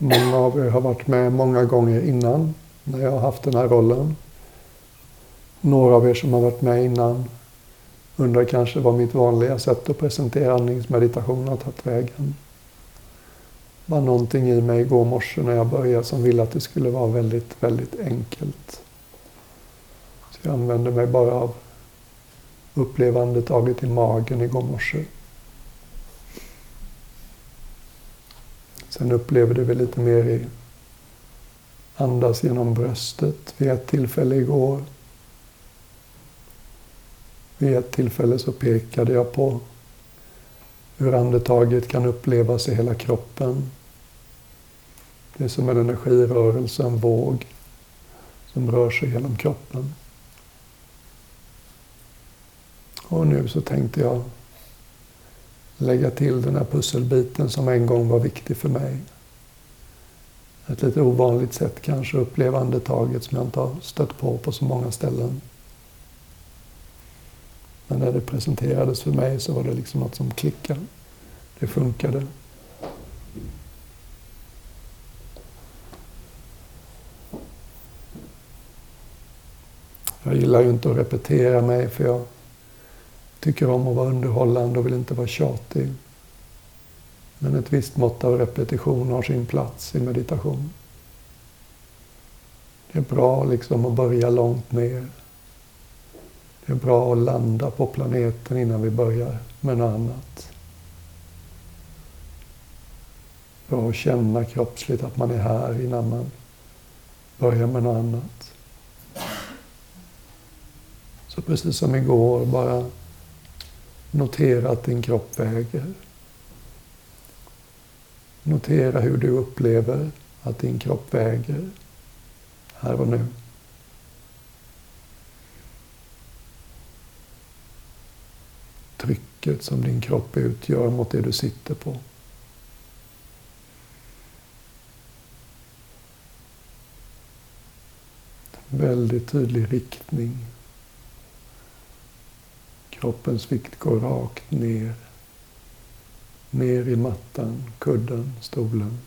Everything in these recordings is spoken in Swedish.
många av er har varit med många gånger innan när jag har haft den här rollen. Några av er som har varit med innan undrar kanske vad mitt vanliga sätt att presentera andningsmeditation har tagit vägen. Det var någonting i mig igår morse när jag började som ville att det skulle vara väldigt, väldigt enkelt. Så jag använde mig bara av upplevandetaget i magen igår morse. Sen upplevde vi lite mer i andas genom bröstet vid ett tillfälle igår. Vid ett tillfälle så pekade jag på hur andetaget kan upplevas i hela kroppen. Det är som en energirörelse, en våg som rör sig genom kroppen. Och nu så tänkte jag lägga till den här pusselbiten som en gång var viktig för mig. Ett lite ovanligt sätt kanske, att uppleva andetaget som jag inte har stött på på så många ställen. Men när det presenterades för mig så var det liksom något som klickade. Det funkade. Jag gillar ju inte att repetera mig för jag tycker om att vara underhållande och vill inte vara tjatig. Men ett visst mått av repetition har sin plats i meditation. Det är bra liksom att börja långt ner. Det är bra att landa på planeten innan vi börjar med något annat. Bra att känna kroppsligt att man är här innan man börjar med något annat. Så precis som igår, bara Notera att din kropp väger. Notera hur du upplever att din kropp väger här och nu. Trycket som din kropp utgör mot det du sitter på. Väldigt tydlig riktning Kroppens vikt går rakt ner. Ner i mattan, kudden, stolen.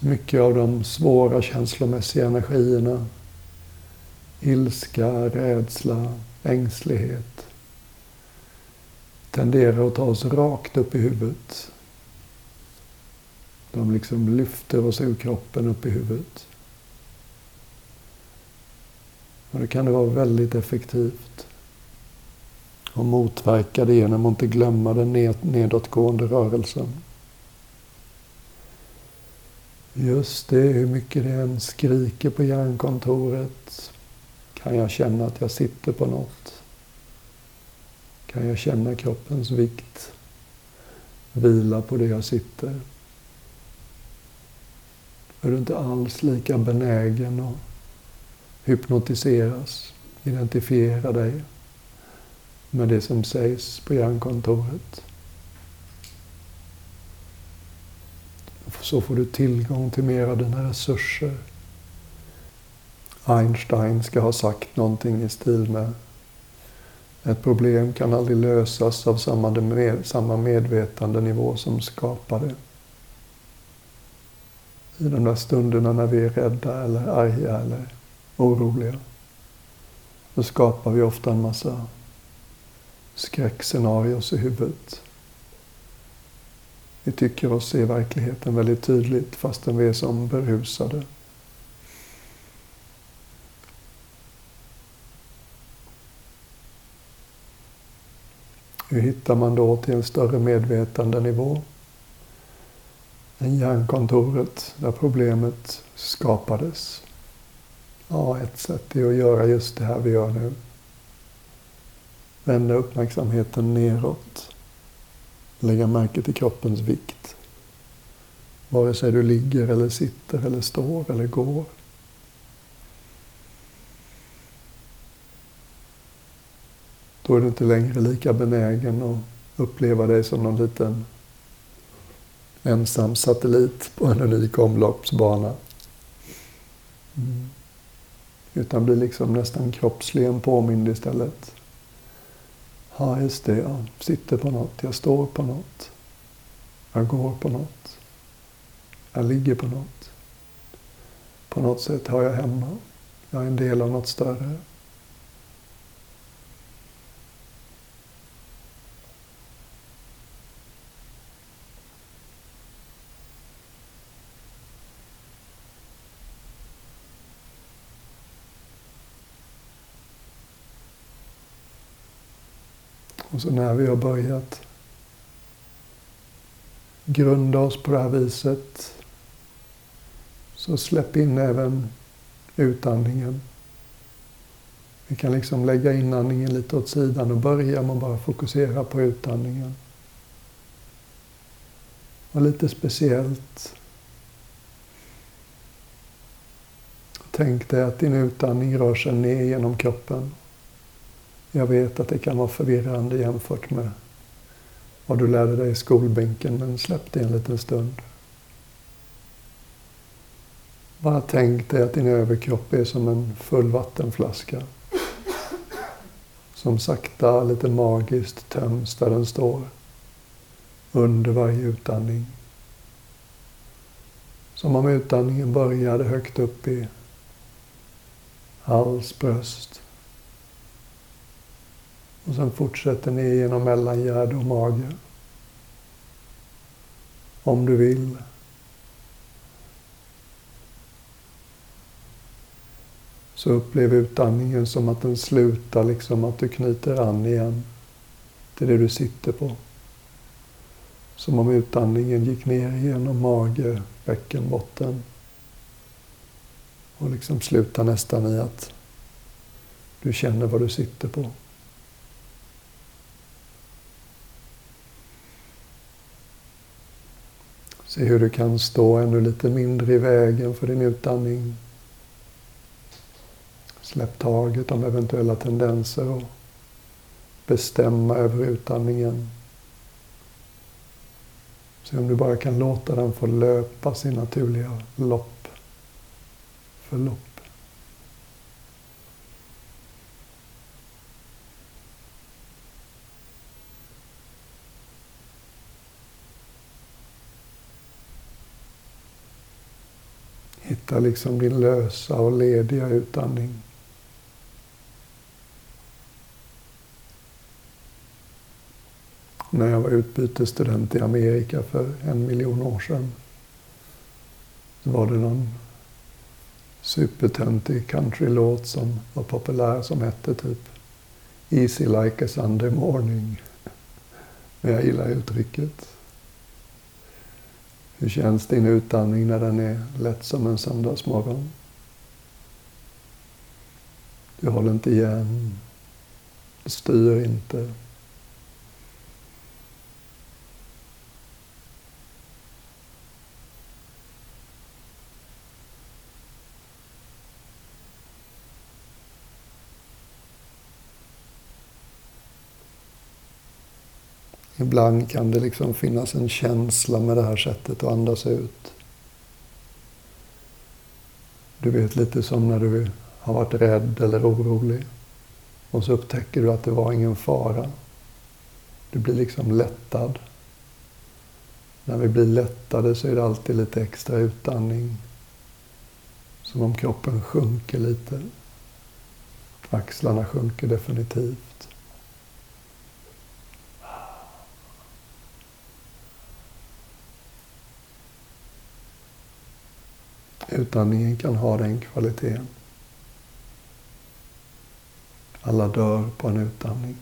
Mycket av de svåra känslomässiga energierna, ilska, rädsla, ängslighet, tenderar att ta oss rakt upp i huvudet. De liksom lyfter oss ur kroppen upp i huvudet. Och det kan det vara väldigt effektivt att motverka det genom att inte glömma den nedåtgående rörelsen. Just det, hur mycket det än skriker på hjärnkontoret kan jag känna att jag sitter på något. Kan jag känna kroppens vikt vila på det jag sitter? Är du inte alls lika benägen att hypnotiseras, identifiera dig med det som sägs på hjärnkontoret. Så får du tillgång till mer av dina resurser. Einstein ska ha sagt någonting i stil med ett problem kan aldrig lösas av samma, med, samma medvetandenivå som skapar det. I de där stunderna när vi är rädda eller arga eller oroliga. Då skapar vi ofta en massa skräckscenarios i huvudet. Vi tycker oss se verkligheten väldigt tydligt fastän vi är som berusade. Hur hittar man då till en större medvetandenivå? än hjärnkontoret där problemet skapades. Ja, ett sätt är att göra just det här vi gör nu. Vända uppmärksamheten neråt. Lägga märke till kroppens vikt. Vare sig du ligger eller sitter eller står eller går. Då är du inte längre lika benägen att uppleva dig som någon liten ensam satellit på en unik omloppsbana. Mm. Utan blir liksom nästan kroppsligen påmind istället. Ja, just det. Jag sitter på något. Jag står på något. Jag går på något. Jag ligger på något. På något sätt har jag hemma. Jag är en del av något större. Och så när vi har börjat grunda oss på det här viset så släpp in även utandningen. Vi kan liksom lägga inandningen lite åt sidan och börja med att bara fokusera på utandningen. Och lite speciellt. Tänk dig att din utandning rör sig ner genom kroppen. Jag vet att det kan vara förvirrande jämfört med vad du lärde dig i skolbänken, men släpp det en liten stund. Bara tänk dig att din överkropp är som en full vattenflaska. Som sakta, lite magiskt töms där den står. Under varje utandning. Som om utandningen började högt upp i hals, bröst. Och sen fortsätter ner genom mellangärde och mage. Om du vill. Så upplev utandningen som att den slutar, liksom att du knyter an igen till det du sitter på. Som om utandningen gick ner genom mage, bäckenbotten och liksom slutar nästan i att du känner vad du sitter på. Se hur du kan stå ännu lite mindre i vägen för din utandning. Släpp taget om eventuella tendenser och bestämma över utandningen. Se om du bara kan låta den få löpa sin naturliga lopp, förlopp. Hitta liksom din lösa och lediga utandning. När jag var utbytesstudent i Amerika för en miljon år sedan så var det någon supertöntig countrylåt som var populär som hette typ Easy like a Sunday morning. Men jag gillar uttrycket. Hur känns din utandning när den är lätt som en söndagsmorgon? Du håller inte igen. Du styr inte. Ibland kan det liksom finnas en känsla med det här sättet att andas ut. Du vet lite som när du har varit rädd eller orolig. Och så upptäcker du att det var ingen fara. Du blir liksom lättad. När vi blir lättade så är det alltid lite extra utandning. Som om kroppen sjunker lite. Axlarna sjunker definitivt. Utandningen kan ha den kvaliteten. Alla dör på en utandning.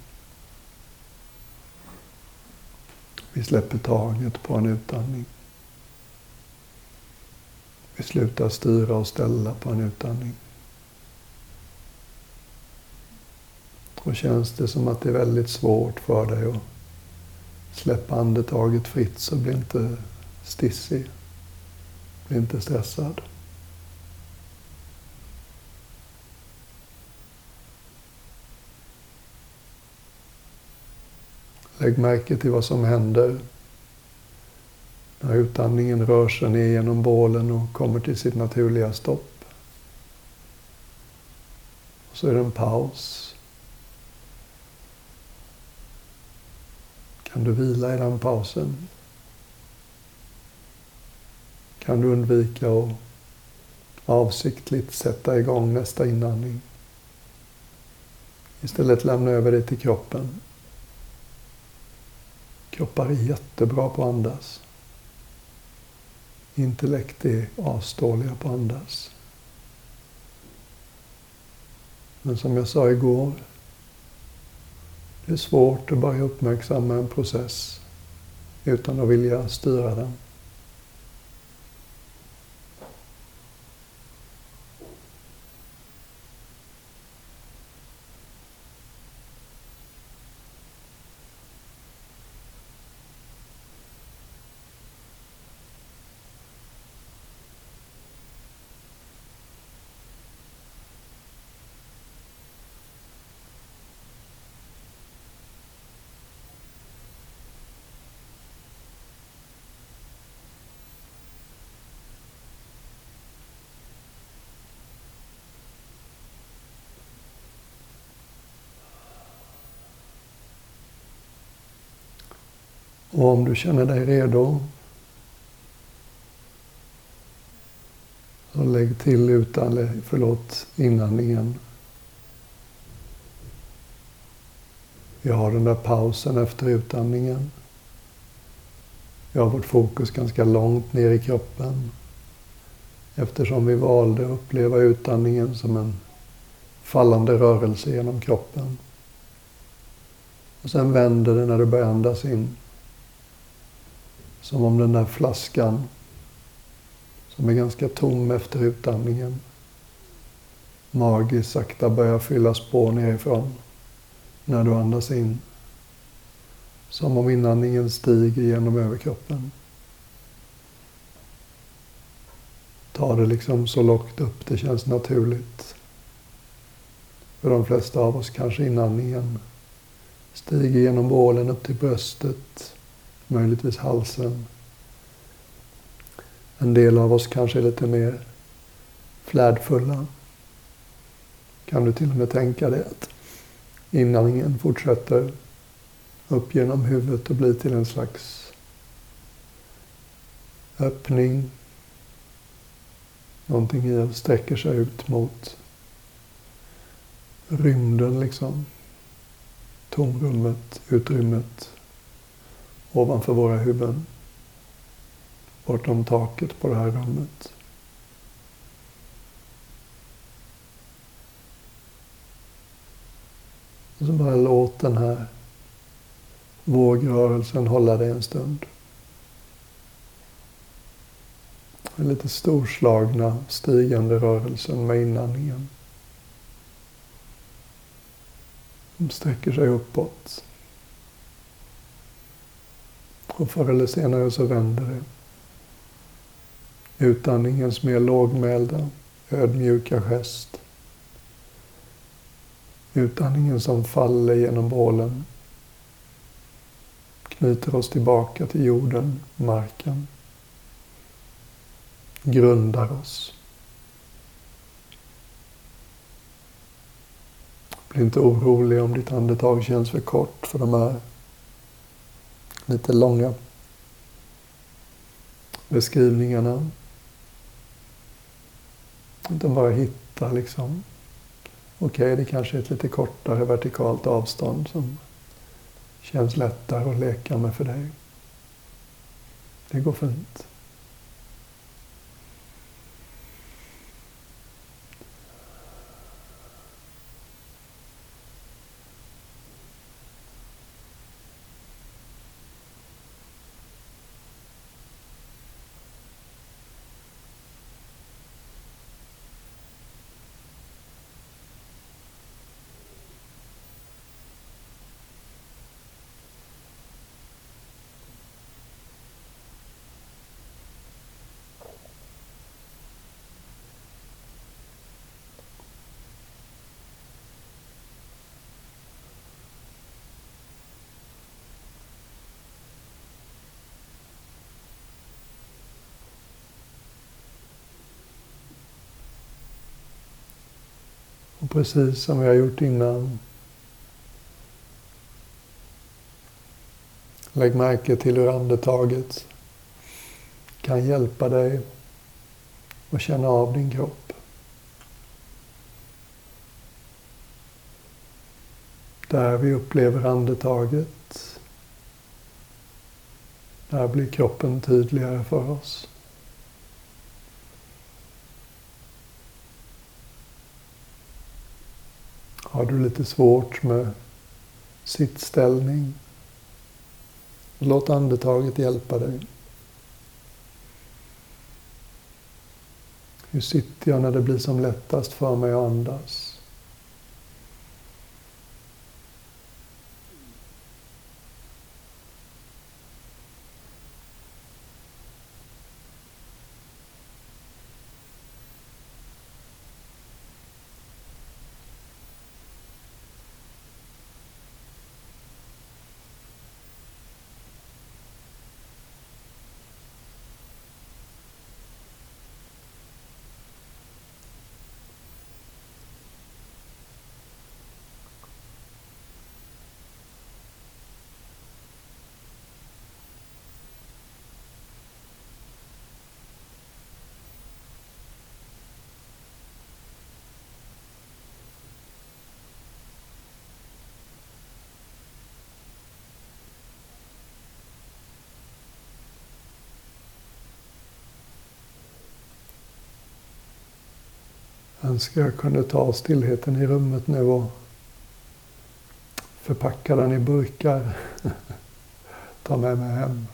Vi släpper taget på en utandning. Vi slutar styra och ställa på en utandning. Och känns det som att det är väldigt svårt för dig att släppa andetaget fritt så bli inte stissig. Bli inte stressad. Lägg märke till vad som händer när utandningen rör sig ner genom bålen och kommer till sitt naturliga stopp. Och så är det en paus. Kan du vila i den pausen? Kan du undvika att avsiktligt sätta igång nästa inandning? Istället lämna över det till kroppen. Kroppar är jättebra på att andas. Intellekt är asdåliga på att andas. Men som jag sa igår, det är svårt att börja uppmärksamma en process utan att vilja styra den. Och om du känner dig redo så lägg till utan, förlåt, inandningen. Vi har den där pausen efter utandningen. Vi har vårt fokus ganska långt ner i kroppen eftersom vi valde att uppleva utandningen som en fallande rörelse genom kroppen. Och sen vänder det när du börjar andas in. Som om den där flaskan som är ganska tom efter utandningen magiskt sakta börjar fyllas på nerifrån när du andas in. Som om inandningen stiger genom överkroppen. Ta det liksom så lågt upp det känns naturligt. För de flesta av oss kanske inandningen stiger genom bålen upp till bröstet möjligtvis halsen. En del av oss kanske är lite mer flärdfulla. Kan du till och med tänka dig att inandningen fortsätter upp genom huvudet och blir till en slags öppning. Någonting i oss sträcker sig ut mot rymden liksom. Tomrummet, utrymmet ovanför våra huvuden. Bortom taket på det här rummet. Och så bara låt den här vågrörelsen hålla dig en stund. Den lite storslagna stigande rörelsen med inandningen. De sträcker sig uppåt. Och förr eller senare så vänder det. Utandningens mer lågmälda, ödmjuka gest. Utandningen som faller genom bålen knyter oss tillbaka till jorden, marken. Grundar oss. Bli inte orolig om ditt andetag känns för kort för de här lite långa beskrivningarna. Utan bara hitta liksom. Okej, okay, det kanske är ett lite kortare vertikalt avstånd som känns lättare att leka med för dig. Det går fint. Precis som vi har gjort innan. Lägg märke till hur andetaget kan hjälpa dig att känna av din kropp. Där vi upplever andetaget, där blir kroppen tydligare för oss. Har du lite svårt med sittställning, låt andetaget hjälpa dig. Hur sitter jag när det blir som lättast för mig att andas? Önskar jag kunde ta stillheten i rummet nu och förpacka den i burkar. ta med mig hem.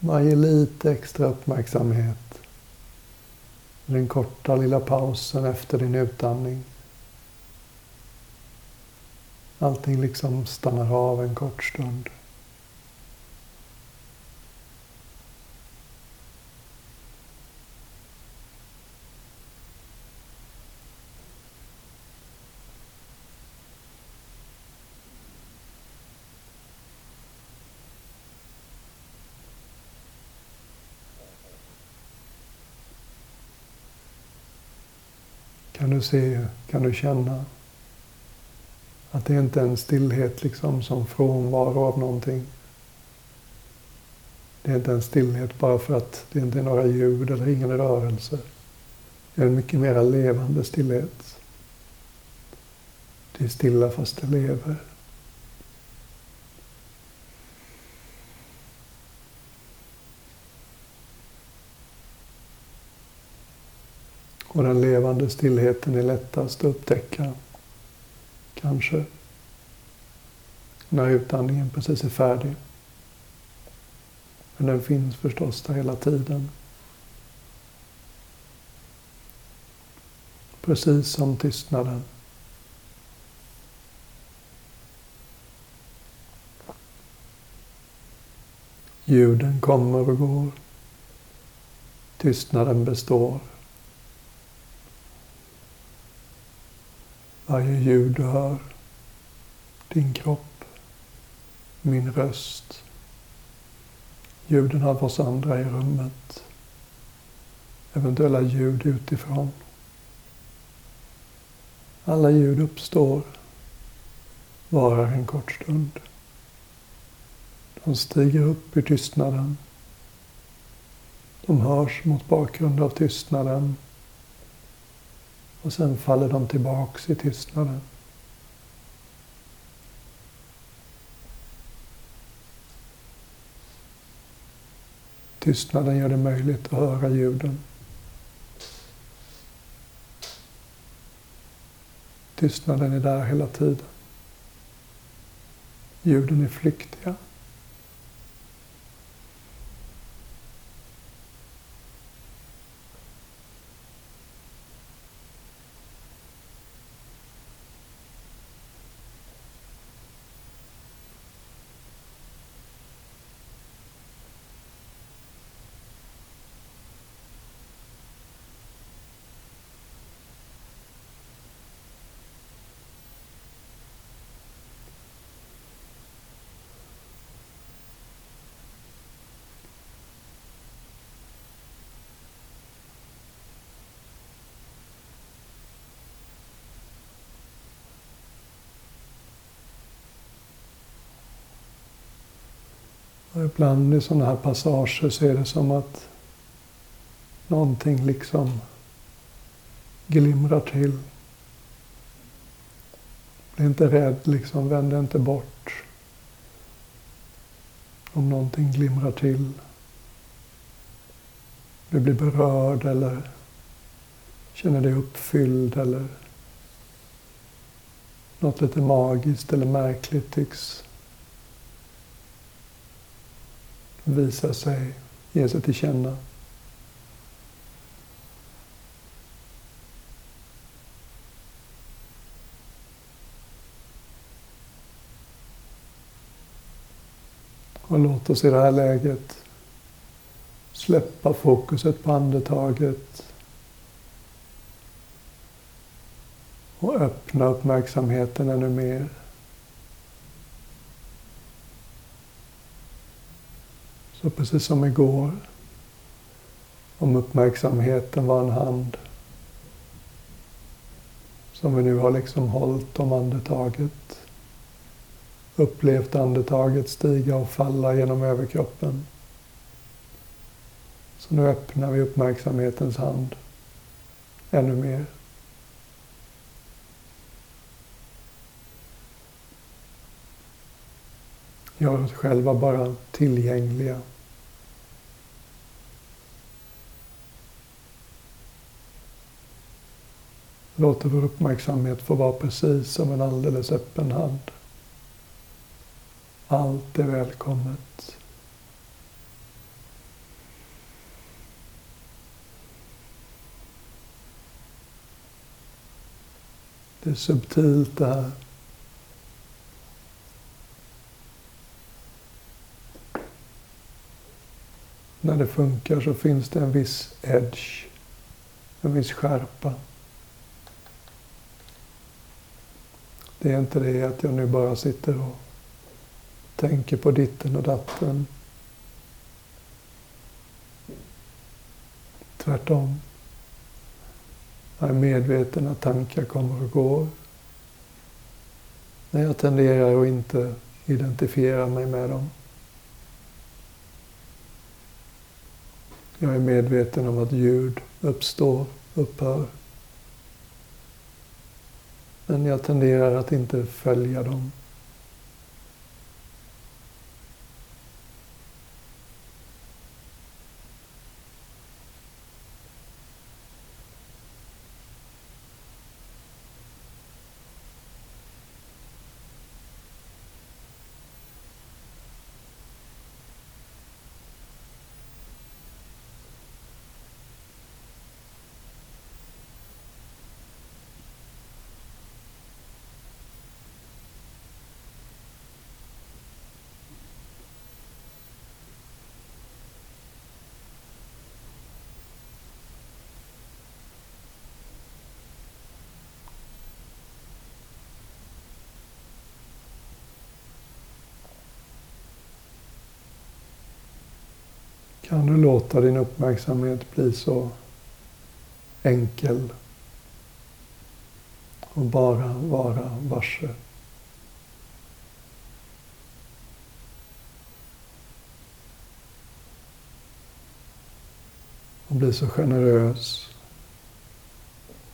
Man ger lite extra uppmärksamhet. Den korta lilla pausen efter din utandning. Allting liksom stannar av en kort stund. Kan du se, kan du känna att det inte är en stillhet liksom som frånvaro av någonting. Det är inte en stillhet bara för att det inte är några ljud eller ingen rörelse. Det är en mycket mer levande stillhet. Det är stilla fast det lever. Och den levande stillheten är lättast att upptäcka kanske. När utandningen precis är färdig. Men den finns förstås där hela tiden. Precis som tystnaden. Ljuden kommer och går. Tystnaden består. Varje ljud du hör, din kropp, min röst, ljuden av oss andra i rummet, eventuella ljud utifrån. Alla ljud uppstår, varar en kort stund. De stiger upp ur tystnaden. De hörs mot bakgrund av tystnaden och sen faller de tillbaks i tystnaden. Tystnaden gör det möjligt att höra ljuden. Tystnaden är där hela tiden. Ljuden är flyktiga. Och ibland i sådana här passager så är det som att någonting liksom glimrar till. Bli inte rädd, liksom, vänd inte bort. Om någonting glimrar till. Du blir berörd eller känner dig uppfylld eller något lite magiskt eller märkligt tycks visa sig, ge sig till känna. Och låt oss i det här läget släppa fokuset på andetaget och öppna uppmärksamheten ännu mer. Så precis som igår, om uppmärksamheten var en hand som vi nu har liksom hållit om andetaget upplevt andetaget stiga och falla genom överkroppen. Så nu öppnar vi uppmärksamhetens hand ännu mer. Gör oss själva bara tillgängliga. Låter vår uppmärksamhet få vara precis som en alldeles öppen hand. Allt är välkommet. Det är subtilt det här. När det funkar så finns det en viss edge, en viss skärpa. Det är inte det att jag nu bara sitter och tänker på ditten och datten. Tvärtom. Jag är medveten att tankar kommer och går. Men jag tenderar att inte identifiera mig med dem. Jag är medveten om att ljud uppstår, upphör. Men jag tenderar att inte följa dem. Kan du låta din uppmärksamhet bli så enkel och bara vara varse. Och bli så generös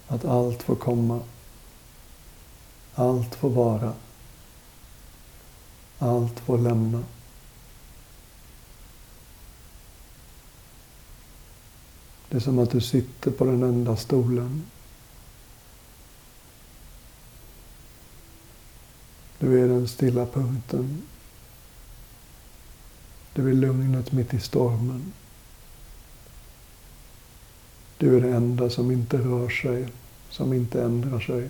att allt får komma. Allt får vara. Allt får lämna. Det är som att du sitter på den enda stolen. Du är den stilla punkten. Du är lugnet mitt i stormen. Du är det enda som inte rör sig, som inte ändrar sig.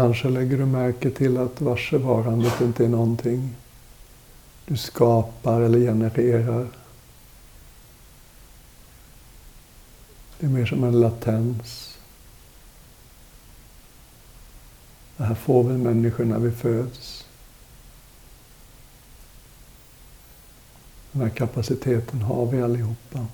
Kanske lägger du märke till att varsevarandet inte är någonting du skapar eller genererar. Det är mer som en latens. Det här får vi människor när vi föds. Den här kapaciteten har vi allihopa.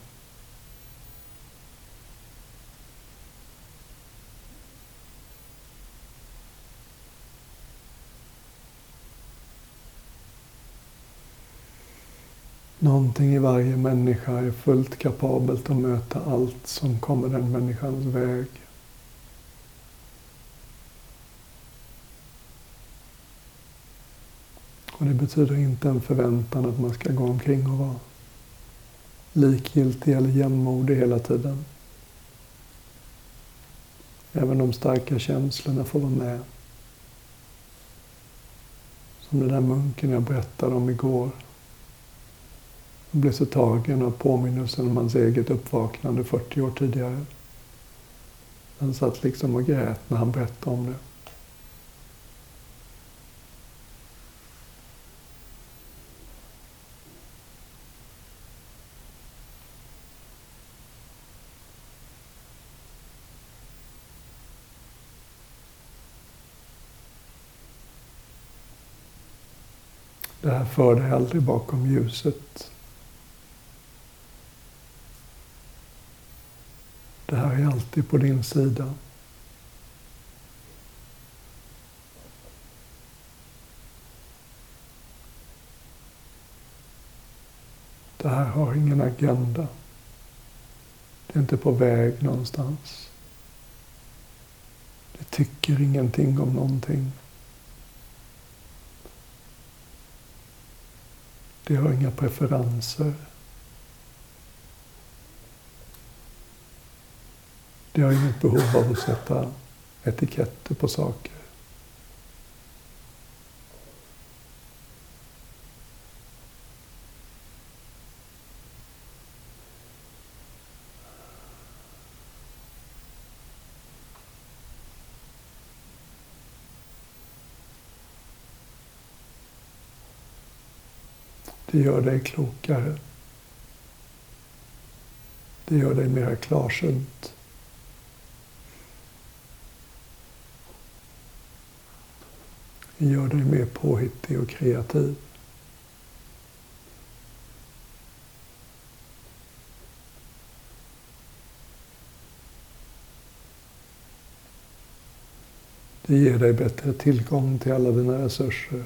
Någonting i varje människa är fullt kapabelt att möta allt som kommer den människans väg. Och det betyder inte en förväntan att man ska gå omkring och vara likgiltig eller jämnmodig hela tiden. Även de starka känslorna får vara med. Som den där munken jag berättade om igår. Jag blev så tagen av påminnelsen om hans eget uppvaknande 40 år tidigare. Han satt liksom och grät när han berättade om det. Det här för dig aldrig bakom ljuset. Det här är alltid på din sida. Det här har ingen agenda. Det är inte på väg någonstans. Det tycker ingenting om någonting. Det har inga preferenser. Det har inget behov av att sätta etiketter på saker. Det gör dig klokare. Det gör dig mer klarsynt. Gör dig mer påhittig och kreativ. Det ger dig bättre tillgång till alla dina resurser.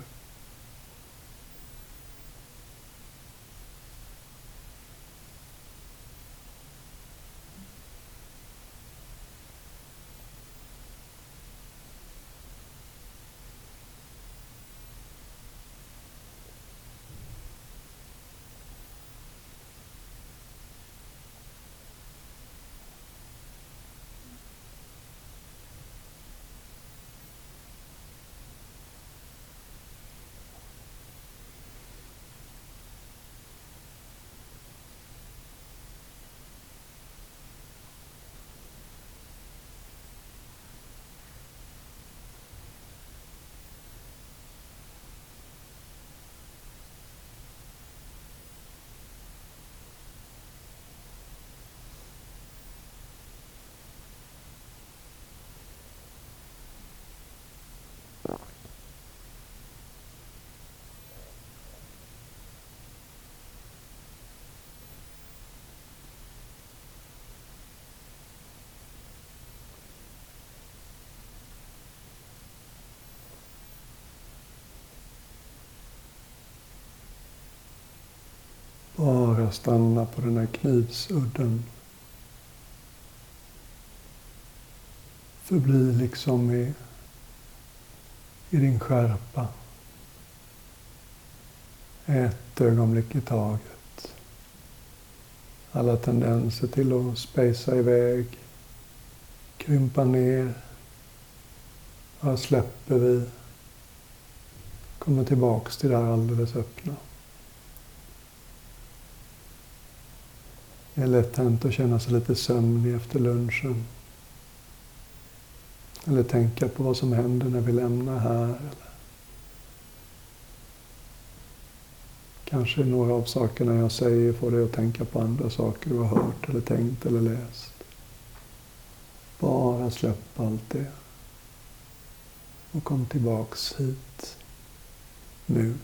Bara stanna på den här knivsudden. Förbli liksom i, i din skärpa. Ett ögonblick i taget. Alla tendenser till att spacea iväg, krympa ner. Här släpper vi. Kommer tillbaks till det här alldeles öppna. Det är lätt hänt att känna sig lite sömnig efter lunchen. Eller tänka på vad som händer när vi lämnar här. Eller kanske några av sakerna jag säger får dig att tänka på andra saker du har hört eller tänkt eller läst. Bara släpp allt det. Och kom tillbaks hit. Nu.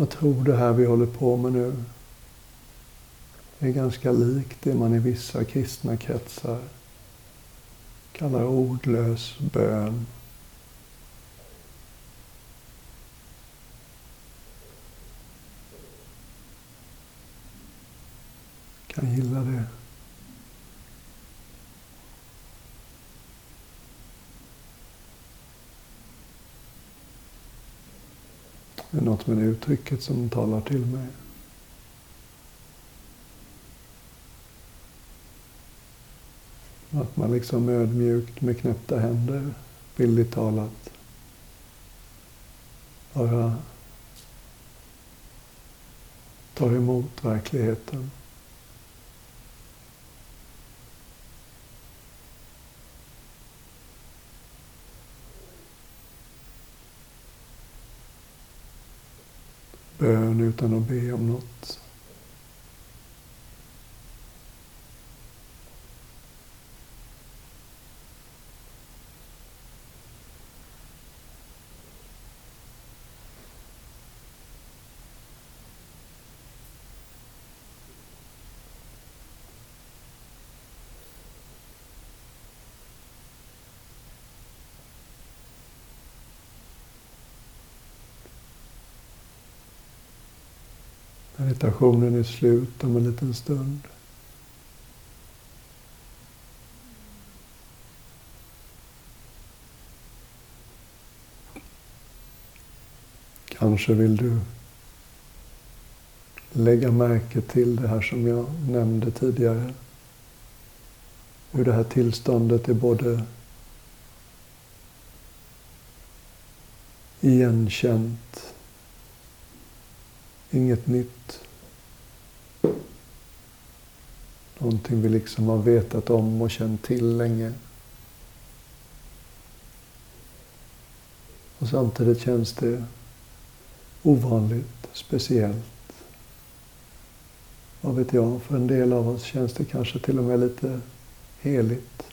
Jag tror det här vi håller på med nu är ganska likt det man i vissa kristna kretsar kallar ordlös bön. Kan gilla det. Det är något uttrycket som talar till mig. Att man liksom ödmjukt med knäppta händer, bildligt talat, bara tar emot verkligheten. Bön utan att be om något. Meditationen är slut om en liten stund. Kanske vill du lägga märke till det här som jag nämnde tidigare. Hur det här tillståndet är både igenkänt Inget nytt. Någonting vi liksom har vetat om och känt till länge. Och samtidigt känns det ovanligt, speciellt. Vad vet jag, för en del av oss känns det kanske till och med lite heligt.